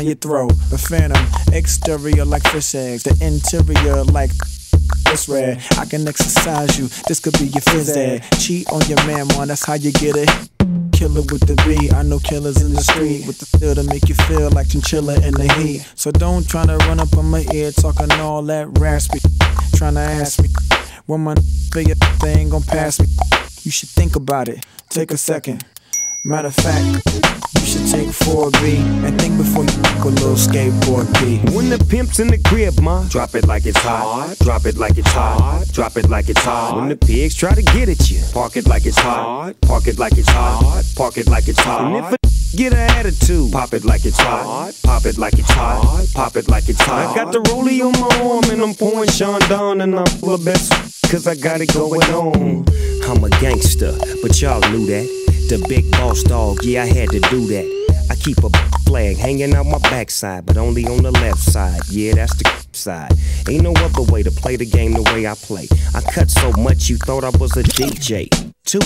in your throat. The phantom, exterior like fish eggs, the interior like it's red. I can exercise you. This could be your phys ed. Cheat on your man, man. That's how you get it. Killer with the B. I know killers in the street with the feel to make you feel like chinchilla in the heat. So don't try to run up on my ear talking all that raspy. Trying to ask me when my figure thing gon' pass me. You should think about it. Take a second. Matter of fact, you should take 4B and think before you fuck a little skateboard P. When the pimp's in the crib, ma, drop it like it's hot. Drop it like it's hot. Drop it like it's hot. When the pigs try to get at you, park it like it's hot. Park it like it's hot. Park it like it's hot. And if a get an attitude, pop it like it's hot. Pop it like it's hot. Pop it like it's hot. I got the rollie on my arm and I'm pouring Sean down and I'm full of best cause I got it going on. I'm a gangster, but y'all knew that. The big boss dog, yeah, I had to do that. I keep a flag hanging out my backside, but only on the left side. Yeah, that's the side. Ain't no other way to play the game the way I play. I cut so much you thought I was a DJ. Two,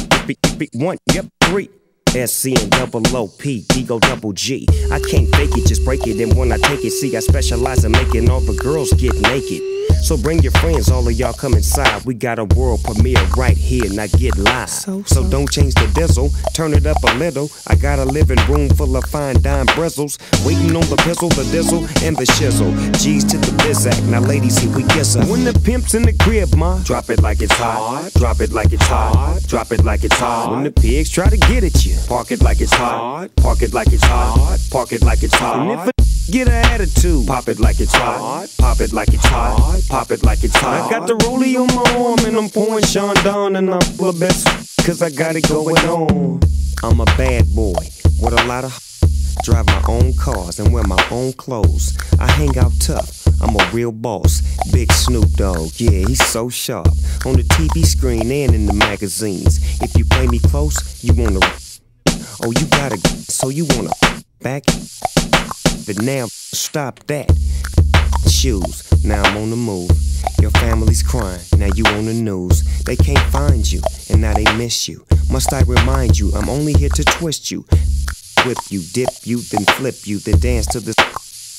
one, yep, three. SC and double OP, Digo double G. I can't fake it, just break it. And when I take it, see, I specialize in making all the girls get naked. So bring your friends, all of y'all come inside. We got a world premiere right here, now get live. So, don't change the diesel, turn it up a little. I got a living room full of fine dime bristles. Waiting on the pistol, the dizzle, and the shizzle. G's to the bizac, now ladies, here we kiss her. When the pimp's in the crib, ma, drop it like it's hot. Drop it like it's hot. Drop it like it's hot. When the pigs try to get at you, park it like it's hot. Park it like it's hot. Park it like it's hot. And if a Get an attitude. Pop it like it's hot. Pop it like it's hot. Pop it like it's hot. I got the rollie on my arm and I'm pouring Sean down and I'm the best cause I got it going on. I'm a bad boy with a lot of drive my own cars and wear my own clothes. I hang out tough. I'm a real boss. Big Snoop Dogg, yeah, he's so sharp. On the TV screen and in the magazines. If you play me close, you wanna. Oh, you gotta. So you wanna back but now stop that. Shoes, now I'm on the move. Your family's crying, now you on the news. They can't find you, and now they miss you. Must I remind you, I'm only here to twist you. Whip you, dip you, then flip you, then dance to the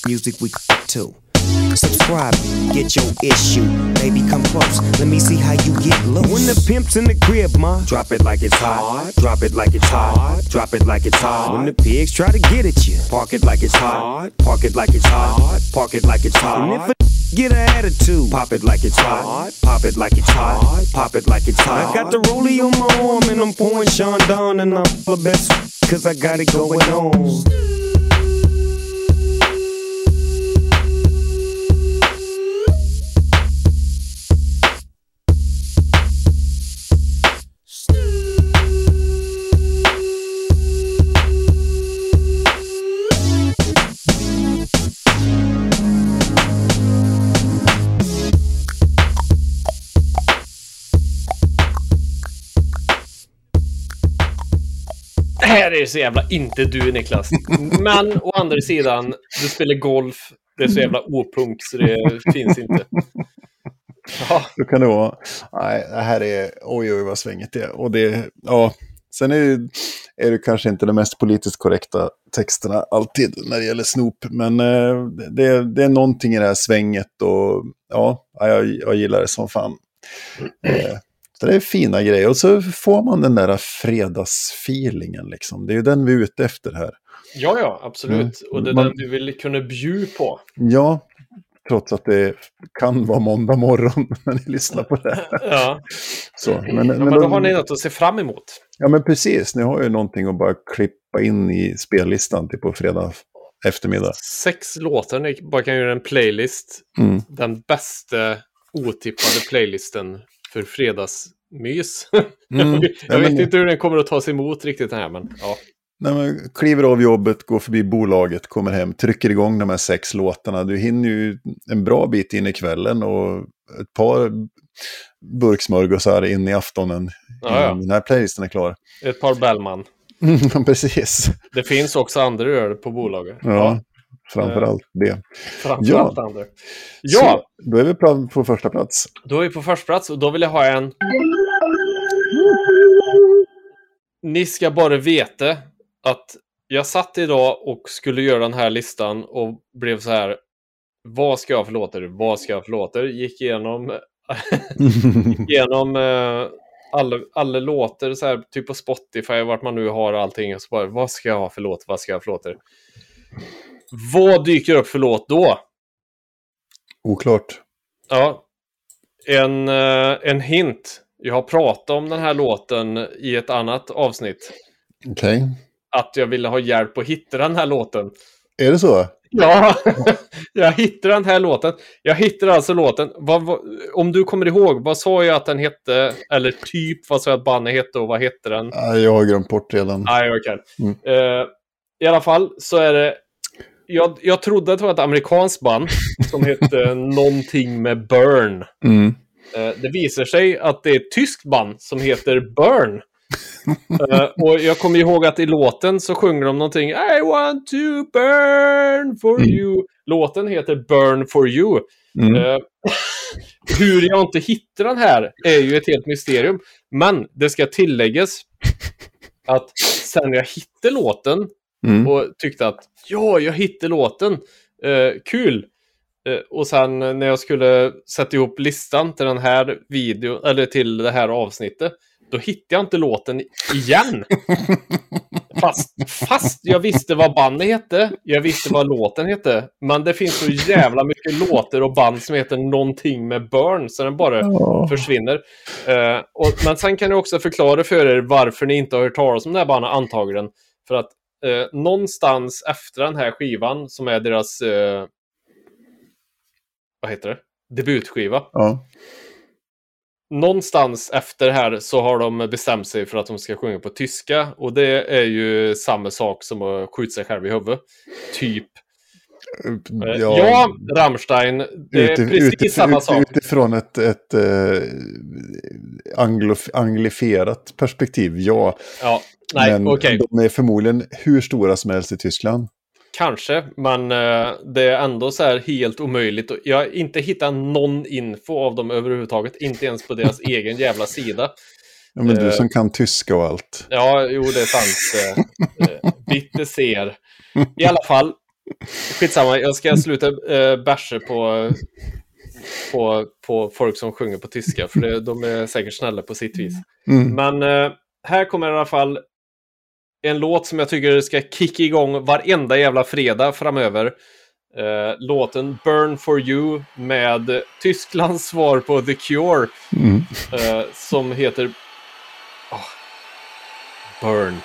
music we to. Subscribe, get your issue. Baby, come close. Let me see how you get low. When the pimp's in the crib, ma, drop it like it's hot. Drop it like it's hot. Drop it like it's hot. When the pigs try to get at you, park it like it's hot. Park it like it's hot. Park it like it's hot. And if a get an attitude, pop it like it's hot. Pop it like it's hot. Pop it like it's hot. I got the rollie on my arm and I'm pouring Sean down and I'm the best cause I got it going on. Det här är så jävla inte du Niklas. Men å andra sidan, du spelar golf. Det är så jävla opunkt så det finns inte. Ja, Så kan det vara. Nej, det här är, oj oj vad svängigt det är. Och det, ja, sen är det, är det kanske inte de mest politiskt korrekta texterna alltid när det gäller snop. Men eh, det, det är någonting i det här svänget och ja, jag, jag gillar det som fan. Eh, så det är fina grejer. Och så får man den där fredagsfeelingen liksom. Det är ju den vi är ute efter här. ja, ja absolut. Mm. Och det är Man- den du vill kunna bjuda på. Ja, trots att det kan vara måndag morgon när ni lyssnar på det. här. Ja, Så, men, men men då då- har ni något att se fram emot. Ja, men precis. Ni har ju någonting att bara klippa in i spellistan till på fredag eftermiddag. Sex låtar, ni bara kan göra en playlist. Mm. Den bästa otippade playlisten för fredagsmys. Mm. jag Ja, vet inte hur den kommer att tas emot riktigt den här, men ja. När man kliver av jobbet, går förbi bolaget, kommer hem, trycker igång de här sex låtarna. Du hinner ju en bra bit in i kvällen och ett par burksmörgåsar in i aftonen Ja, ja. den här playlisten är klar. Ett par Bellman. Mm, precis. Det finns också andra öl på bolaget. Ja, framförallt det. Framförallt Ja. andra. Ja, Så, då är vi på första plats. då är vi på första plats och då vill jag ha en... Ni ska bara veta att jag satt idag och skulle göra den här listan och blev så här. Vad ska jag ha för låtar? Vad ska jag ha för låtar? Gick igenom, igenom eh, alla, alla låtar, så här, typ på Spotify, vart man nu har allting. Och så bara, vad ska jag ha för låt? Vad ska jag ha för låtar? Vad dyker upp för låt då? Oklart. Ja. En, eh, en hint. Jag har pratat om den här låten i ett annat avsnitt. Okej. Att jag ville ha hjälp att hitta den här låten. Är det så? Ja, jag hittade den här låten. Jag hittade alltså låten. Vad, vad, om du kommer ihåg, vad sa jag att den hette? Eller typ vad sa jag att bandet hette och vad hette den? Ja, Jag har glömt bort redan. Nej, jag kan. Mm. Eh, I alla fall så är det... Jag, jag trodde att det var ett amerikanskt band som hette någonting med Burn. Mm. Eh, Det visar sig att det är ett tyskt band som heter Burn. Eh, och jag kommer ihåg att i låten så sjunger de någonting I want to burn for Mm. you. Låten heter Burn for you. Mm. Eh, hur jag inte hittar den här är ju ett helt mysterium. Men det ska tilläggas att sen jag hittade låten Mm. och tyckte att ja, jag hittade låten. Eh, kul! Eh, och sen när jag skulle sätta ihop listan till den här video eller till det här avsnittet, då hittade jag inte låten igen. fast, fast jag visste vad bandet hette, jag visste vad låten hette, men det finns så jävla mycket låtar och band som heter någonting med Burn, så den bara Ja. försvinner. Eh, och, men sen kan jag också förklara för er varför ni inte har hört talas om det här bandet antagligen. För att eh, någonstans efter den här skivan, som är deras... Eh, vad heter det? Debutskiva. Ja. Någonstans efter här så har de bestämt sig för att de ska sjunga på tyska. Och det är ju samma sak som att skjuta sig själv i huvudet. Typ. Eh, Ja, Rammstein. Det är Utif- precis utif- samma sak. Utifrån ett, ett eh, anglof- anglifierat perspektiv, ja. Ja, nej, Men okej. de är förmodligen hur stora som helst i Tyskland. Kanske, men eh, det är ändå så här helt omöjligt. Jag har inte hittat någon info av dem överhuvudtaget. Inte ens på deras egen jävla sida. Ja, men du Eh. som kan tyska och allt. Ja, jo, det är sant. Eh, Bitte ser. I alla fall, skitsamma. Jag ska sluta eh, bärsa på, på, på folk som sjunger på tyska. För det, de är säkert snälla på sitt vis. Mm. Men här kommer i alla fall en låt som jag tycker ska kicka igång varenda jävla fredag framöver. Eh, låten Burn for you med Tysklands svar på The Cure. Mm. Eh, som heter Ah, Burn.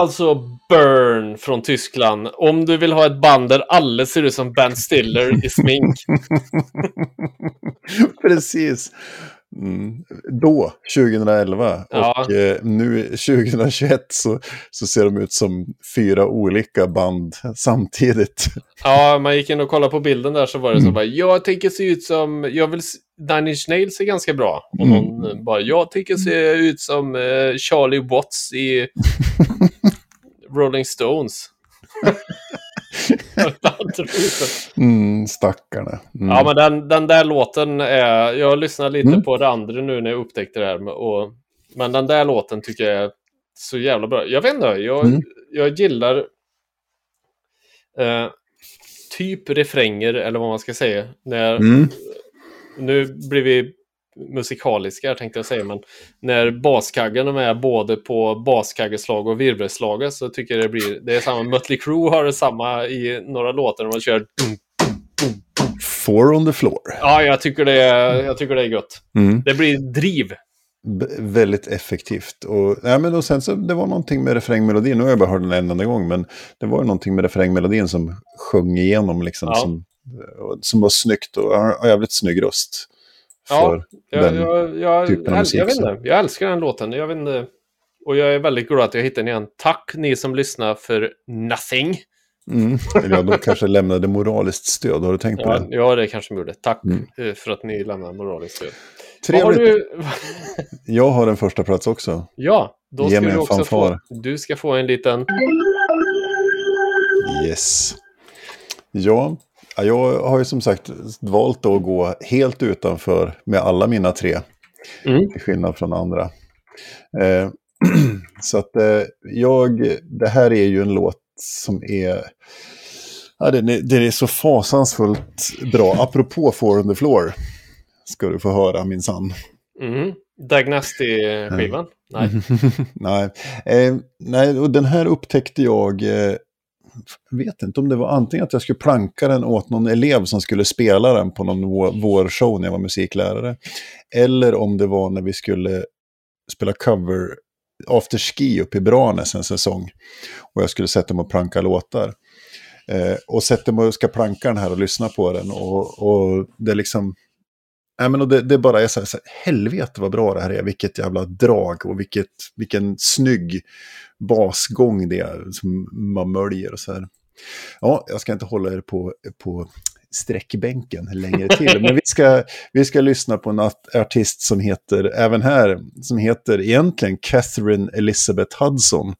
Alltså Burn från Tyskland. Om du vill ha ett band där alla ser ut som Ben Stiller i smink. Precis. Mm. Då, 2011. Ja. Och eh, nu 2021 så, så ser de ut som fyra olika band samtidigt. Ja, man gick in och kollade på bilden där så var det så bara, jag tänker se ut som, jag vill, Nine Inch Nails är ganska bra. Och någon eh, bara, jag tänker se ut som eh, Charlie Watts i Rolling Stones. Mm, stackarna. Mm. Ja, men den, den där låten är... Jag lyssnar lite Mm. på det andra nu när jag upptäckte det här. Och, men den där låten tycker jag är så jävla bra. Jag vet inte, jag, Mm. jag gillar eh, typ refränger, eller vad man ska säga. När, Mm. Nu blir vi musikaliska tänkte jag säga, men när baskaggen är med både på baskaggeslag och virvelslaget så tycker jag det blir... Det är samma, Mötley Crüe har det samma i några låtar när man kör... Four on the floor. Ja, jag tycker det är, jag tycker det är gött. Mm. Det blir driv. B- väldigt effektivt. Och, nej, men och sen så, det var någonting med refrängmelodin, nu har jag bara hört den en enda gång, men det var någonting med refrängmelodin som sjöng igenom, liksom, Ja. som, som var snyggt och har jävligt snygg röst. Ja, För Jag, den jag, jag, typen av jag, musik, jag så. inte, jag älskar den låten. Jag vet inte. Och jag är väldigt glad att jag hittade den igen. Tack ni som lyssnar för nothing. Mm. Eller ja, de kanske lämnade moraliskt stöd, har du tänkt på Ja, det? ja det kanske de gjorde. Tack Mm. eh, för att ni lämnar moraliskt stöd. Vad har Trevligt. du... Jag har en första plats också. Ja, då Ge ska mig du också fanfar. få... Du ska få en liten... Yes. Ja, ja, jag har ju som sagt valt att gå helt utanför med alla mina tre. Mm. Till skillnad från andra. Eh, så att eh, jag, det här är ju en låt som är, ja, den är, den är så fasansfullt bra. Apropå Four on the Floor ska du få höra minsann. Mm. Dagnasty-skivan? Nej. nej, eh, nej, och den här upptäckte jag, eh, vet inte om det var antingen att jag skulle planka den åt någon elev som skulle spela den på någon vårshow när jag var musiklärare. Eller om det var när vi skulle spela cover afterski uppe i Branäs en säsong. Och jag skulle sätta mig och planka låtar. Eh, och sätter mig och ska planka den här och lyssna på den. Och, och det är liksom... Nej, men och det, det bara är så här, så här, helvete vad bra det här är, vilket jävla drag och vilket, vilken snygg basgång det är som man möljer och så här. Ja, jag ska inte hålla er på, på sträckbänken längre till, men vi ska, vi ska lyssna på en art- artist som heter, även här, som heter egentligen Catherine Elizabeth Hudson,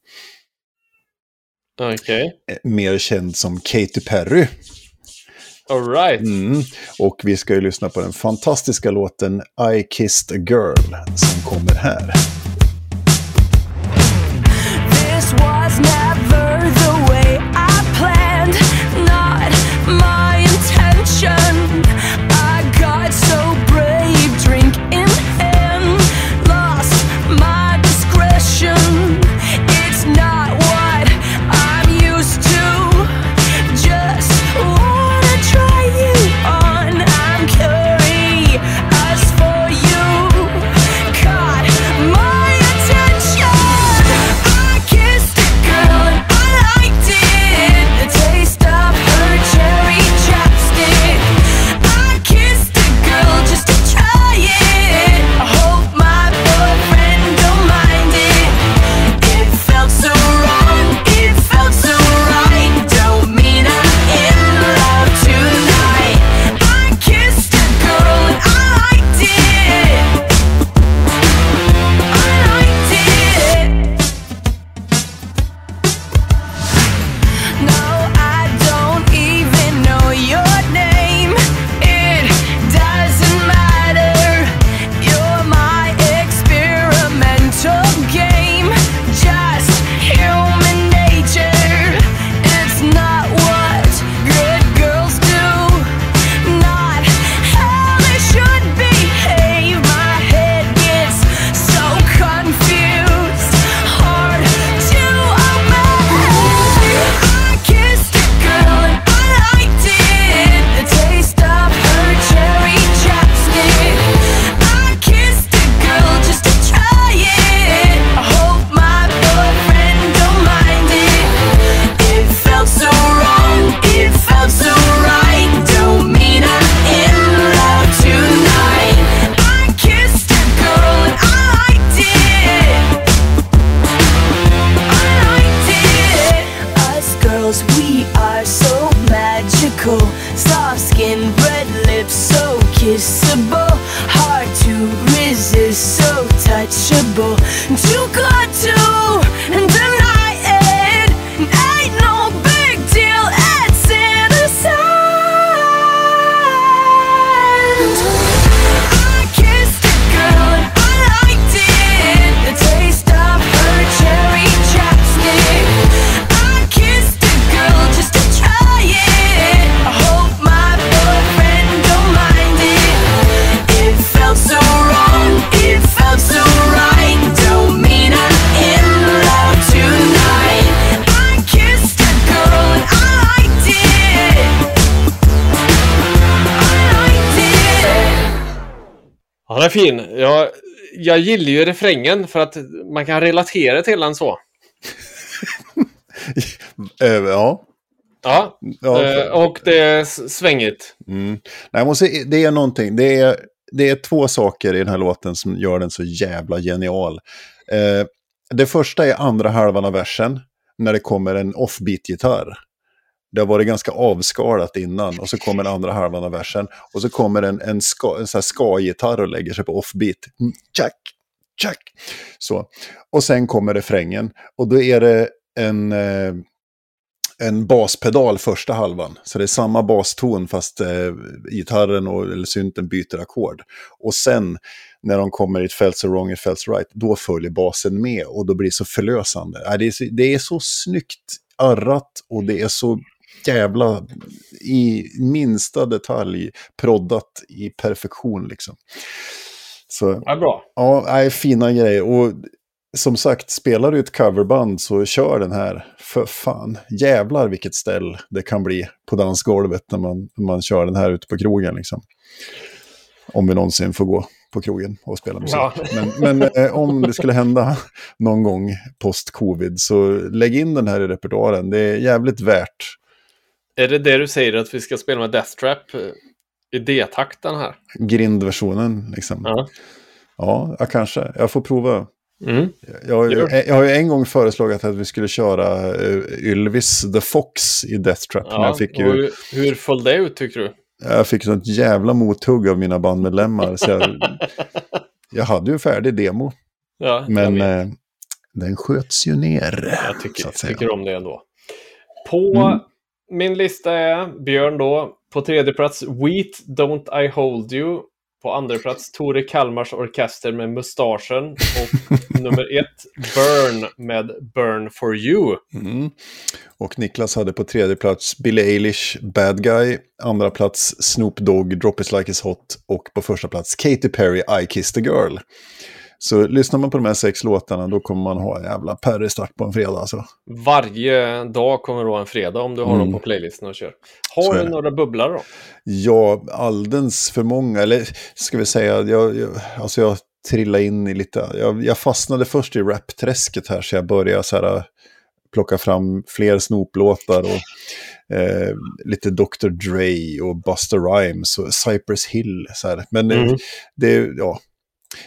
Okej. eh, mer känd som Katy Perry. All right. Mm. Och vi ska ju lyssna på den fantastiska låten I kissed a girl som kommer här. Was never Den är fin. Jag, jag gillar ju refrängen för att man kan relatera till den så. Eh, ja. Ja, ja eh, och det är svängigt. Mm. Nej, jag måste, det är någonting. Det är, det är två saker i den här låten som gör den så jävla genial. Eh, det första är andra halvan av versen, när det kommer en offbeat-gitarr. Det har varit ganska avskalat innan och så kommer den andra halvan av versen och så kommer en, en, ska, en sån här ska-gitarr och lägger sig på offbeat. Mm, tjack, tjack. Så. Och sen kommer refrängen och då är det en, eh, en baspedal första halvan. Så det är samma baston fast eh, gitarren och, eller synten byter ackord. Och sen när de kommer i ett fälts so wrong, ett fälts so right, då följer basen med och då blir det så förlösande. Äh, det, är så, det är så snyggt arrat och det är så jävla i minsta detalj proddat i perfektion liksom. Så Ja, bra. Ja, nej, fina grejer. Och som sagt, spelar du ett coverband så kör den här. För fan, jävlar vilket ställ det kan bli på dansgolvet när man, man kör den här ute på krogen. Liksom. Om vi någonsin får gå på krogen och spela musik. Ja. Men, men eh, om det skulle hända någon gång post-covid så lägg in den här i repertoaren. Det är jävligt värt. Är det det du säger att vi ska spela med Death Trap eh, i D-takten här? Grindversionen liksom. Ja. Ja, kanske. Jag får prova. Mm. Jag, jag, jag har ju en gång föreslagit att vi skulle köra uh, Ylvis the Fox i Death Trap. men Ja, jag fick ju hur, hur föll det ut tycker du? jag fick sånt jävla mothugg av mina bandmedlemmar. så jag, jag hade ju färdig demo, Ja, men eh, den sköts ju ner. Jag tycker, tycker om det ändå. På Mm. Min lista är Björn då. På tredje plats Wheat Don't I Hold You. På andra plats Tore Kalmars orkester med mustaschen. Och nummer ett Burn med Burn for You. Mm. Och Niklas hade på tredje plats Billie Eilish, Bad Guy. Andra plats Snoop Dogg, Drop Is Like It's Hot. Och på första plats Katy Perry, I Kissed a Girl. Så lyssnar man på de här sex låtarna då kommer man ha en jävla perrestart på en fredag alltså. Varje dag kommer vara en fredag om du har Mm. dem på playlisten och kör. Har du några bubblare då? Ja, alldeles för många. Eller ska vi säga, jag, jag, alltså jag trillade in i lite... Jag, jag fastnade först i rapträsket här så jag började så här, plocka fram fler snoplåtar och eh, lite Dr. Dre och Busta Rhymes och Cypress Hill. Så här. Men det- Mm. det, ja,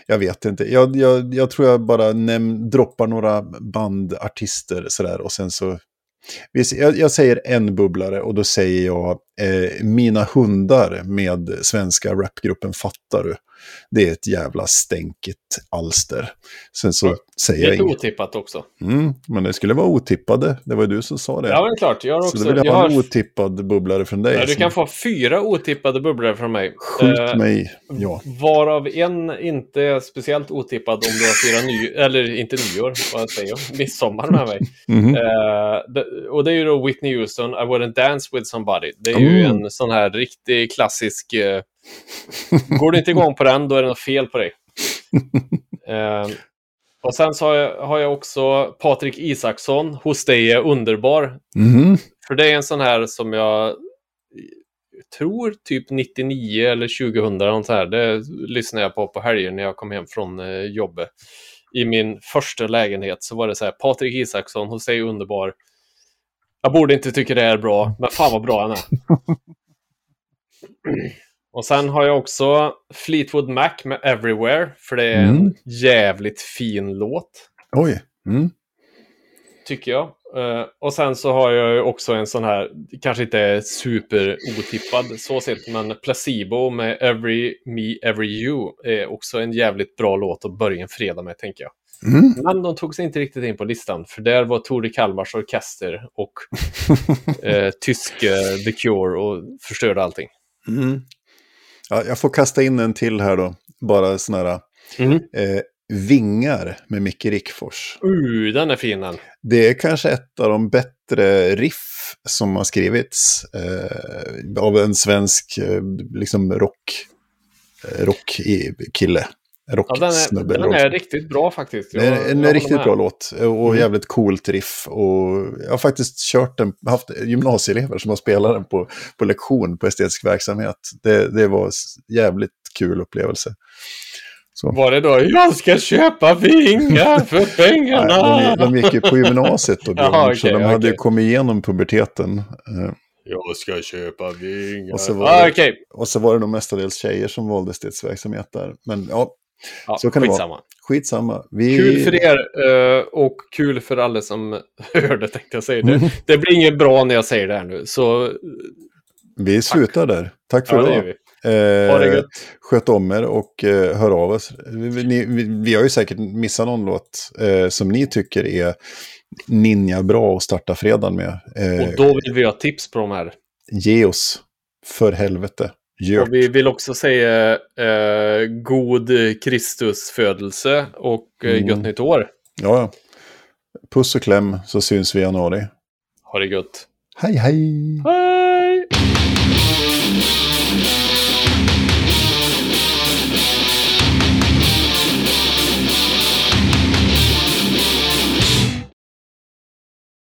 jag vet inte. Jag, jag, jag tror jag bara näm, droppar några bandartister sådär och sen så... Jag, jag säger en bubblare och då säger jag eh, Mina hundar med svenska rapgruppen Fattar du. Det är ett jävla stänkigt alster. Sen så säger jag Lite inget. otippat också. Mm, men det skulle vara otippade. Det var ju du som sa det. Ja, men klart. Jag har så också... då vill jag, ha en har, otippad bubblare från dig. ja, du kan få fyra otippade bubblare från mig. Skjut Eh, mig. Ja. Varav en inte är speciellt otippad om du har fyra nyår, eller inte nyår, vad säger jag, midsommar med mig. Mhm. Eh, det, och det är ju då Whitney Houston, I wouldn't dance with somebody. Det är ju Mm. en sån här riktig klassisk... eh, går du inte igång på den, då är det något fel på dig. Eh, och sen så har jag, har jag också Patrik Isaksson, Hos dig är underbar. Mhm. För det är en sån här som jag tror typ 99 eller 2000 eller något så här. Det lyssnade jag på på helger när jag kom hem från eh, jobbet. I min första lägenhet så var det så här, Patrik Isaksson, hos dig är underbar. Jag borde inte tycka det är bra, men fan vad bra han är. Och sen har jag också Fleetwood Mac med Everywhere, för det är en Mm. jävligt fin låt. Oj. Mm. tycker jag. Eh, och sen så har jag ju också en sån här, kanske inte super otippad så sett, men Placebo med Every Me Every You är också en jävligt bra låt att börja en fredag med, tänker jag. Mm. Men de tog sig inte riktigt in på listan, för där var Tore Kalmars orkester och eh, tysk The Cure och förstörde allting. Mm. Ja, jag får kasta in en till här då. Bara sån här Mm. eh, Vingar med Micke Rickfors. Uh, den är fin den. Det är kanske ett av de bättre riff som har skrivits eh, av en svensk eh, liksom rock, eh, rockkille. Ja, den, Rocksnubbe. är, den är riktigt bra faktiskt. Det är Jag- en jag riktigt med. bra låt och Mm. jävligt coolt riff. Och jag har faktiskt kört den, haft gymnasieelever som har spelat den på, på lektion på estetisk verksamhet. Det, det var jävligt kul upplevelse. Så. Var det då, jag ska köpa vingar för pengarna? Nej, de, de gick ju på gymnasiet då, Jaha, Björn, så de hade ju kommit igenom puberteten. Eh, Jag ska köpa vingar. Och så var ah, det- Okej, Och så var det nog mestadels tjejer som valde estetisk där. Men ja, ja, så kan det vara. skitsamma. skitsamma. Vi... Kul för er eh, och kul för alla som hörde tänkte jag säga det. Mm. Det blir inget bra när jag säger det här nu, så Vi slutar där. Tack för ja, idag. Eh, det sköt om er och eh, hör av oss. Vi, ni, vi, vi har ju säkert missat någon låt eh, som ni tycker är ninja bra att starta fredagen med. Eh, Och då vill vi ha tips på de här. Ge oss, för helvete. Och vi vill också säga eh, god Kristusfödelse och eh, Mm. gött nytt år. Ja, ja. Puss och kläm så syns vi i januari. Ha det gött. Hej hej! Hej!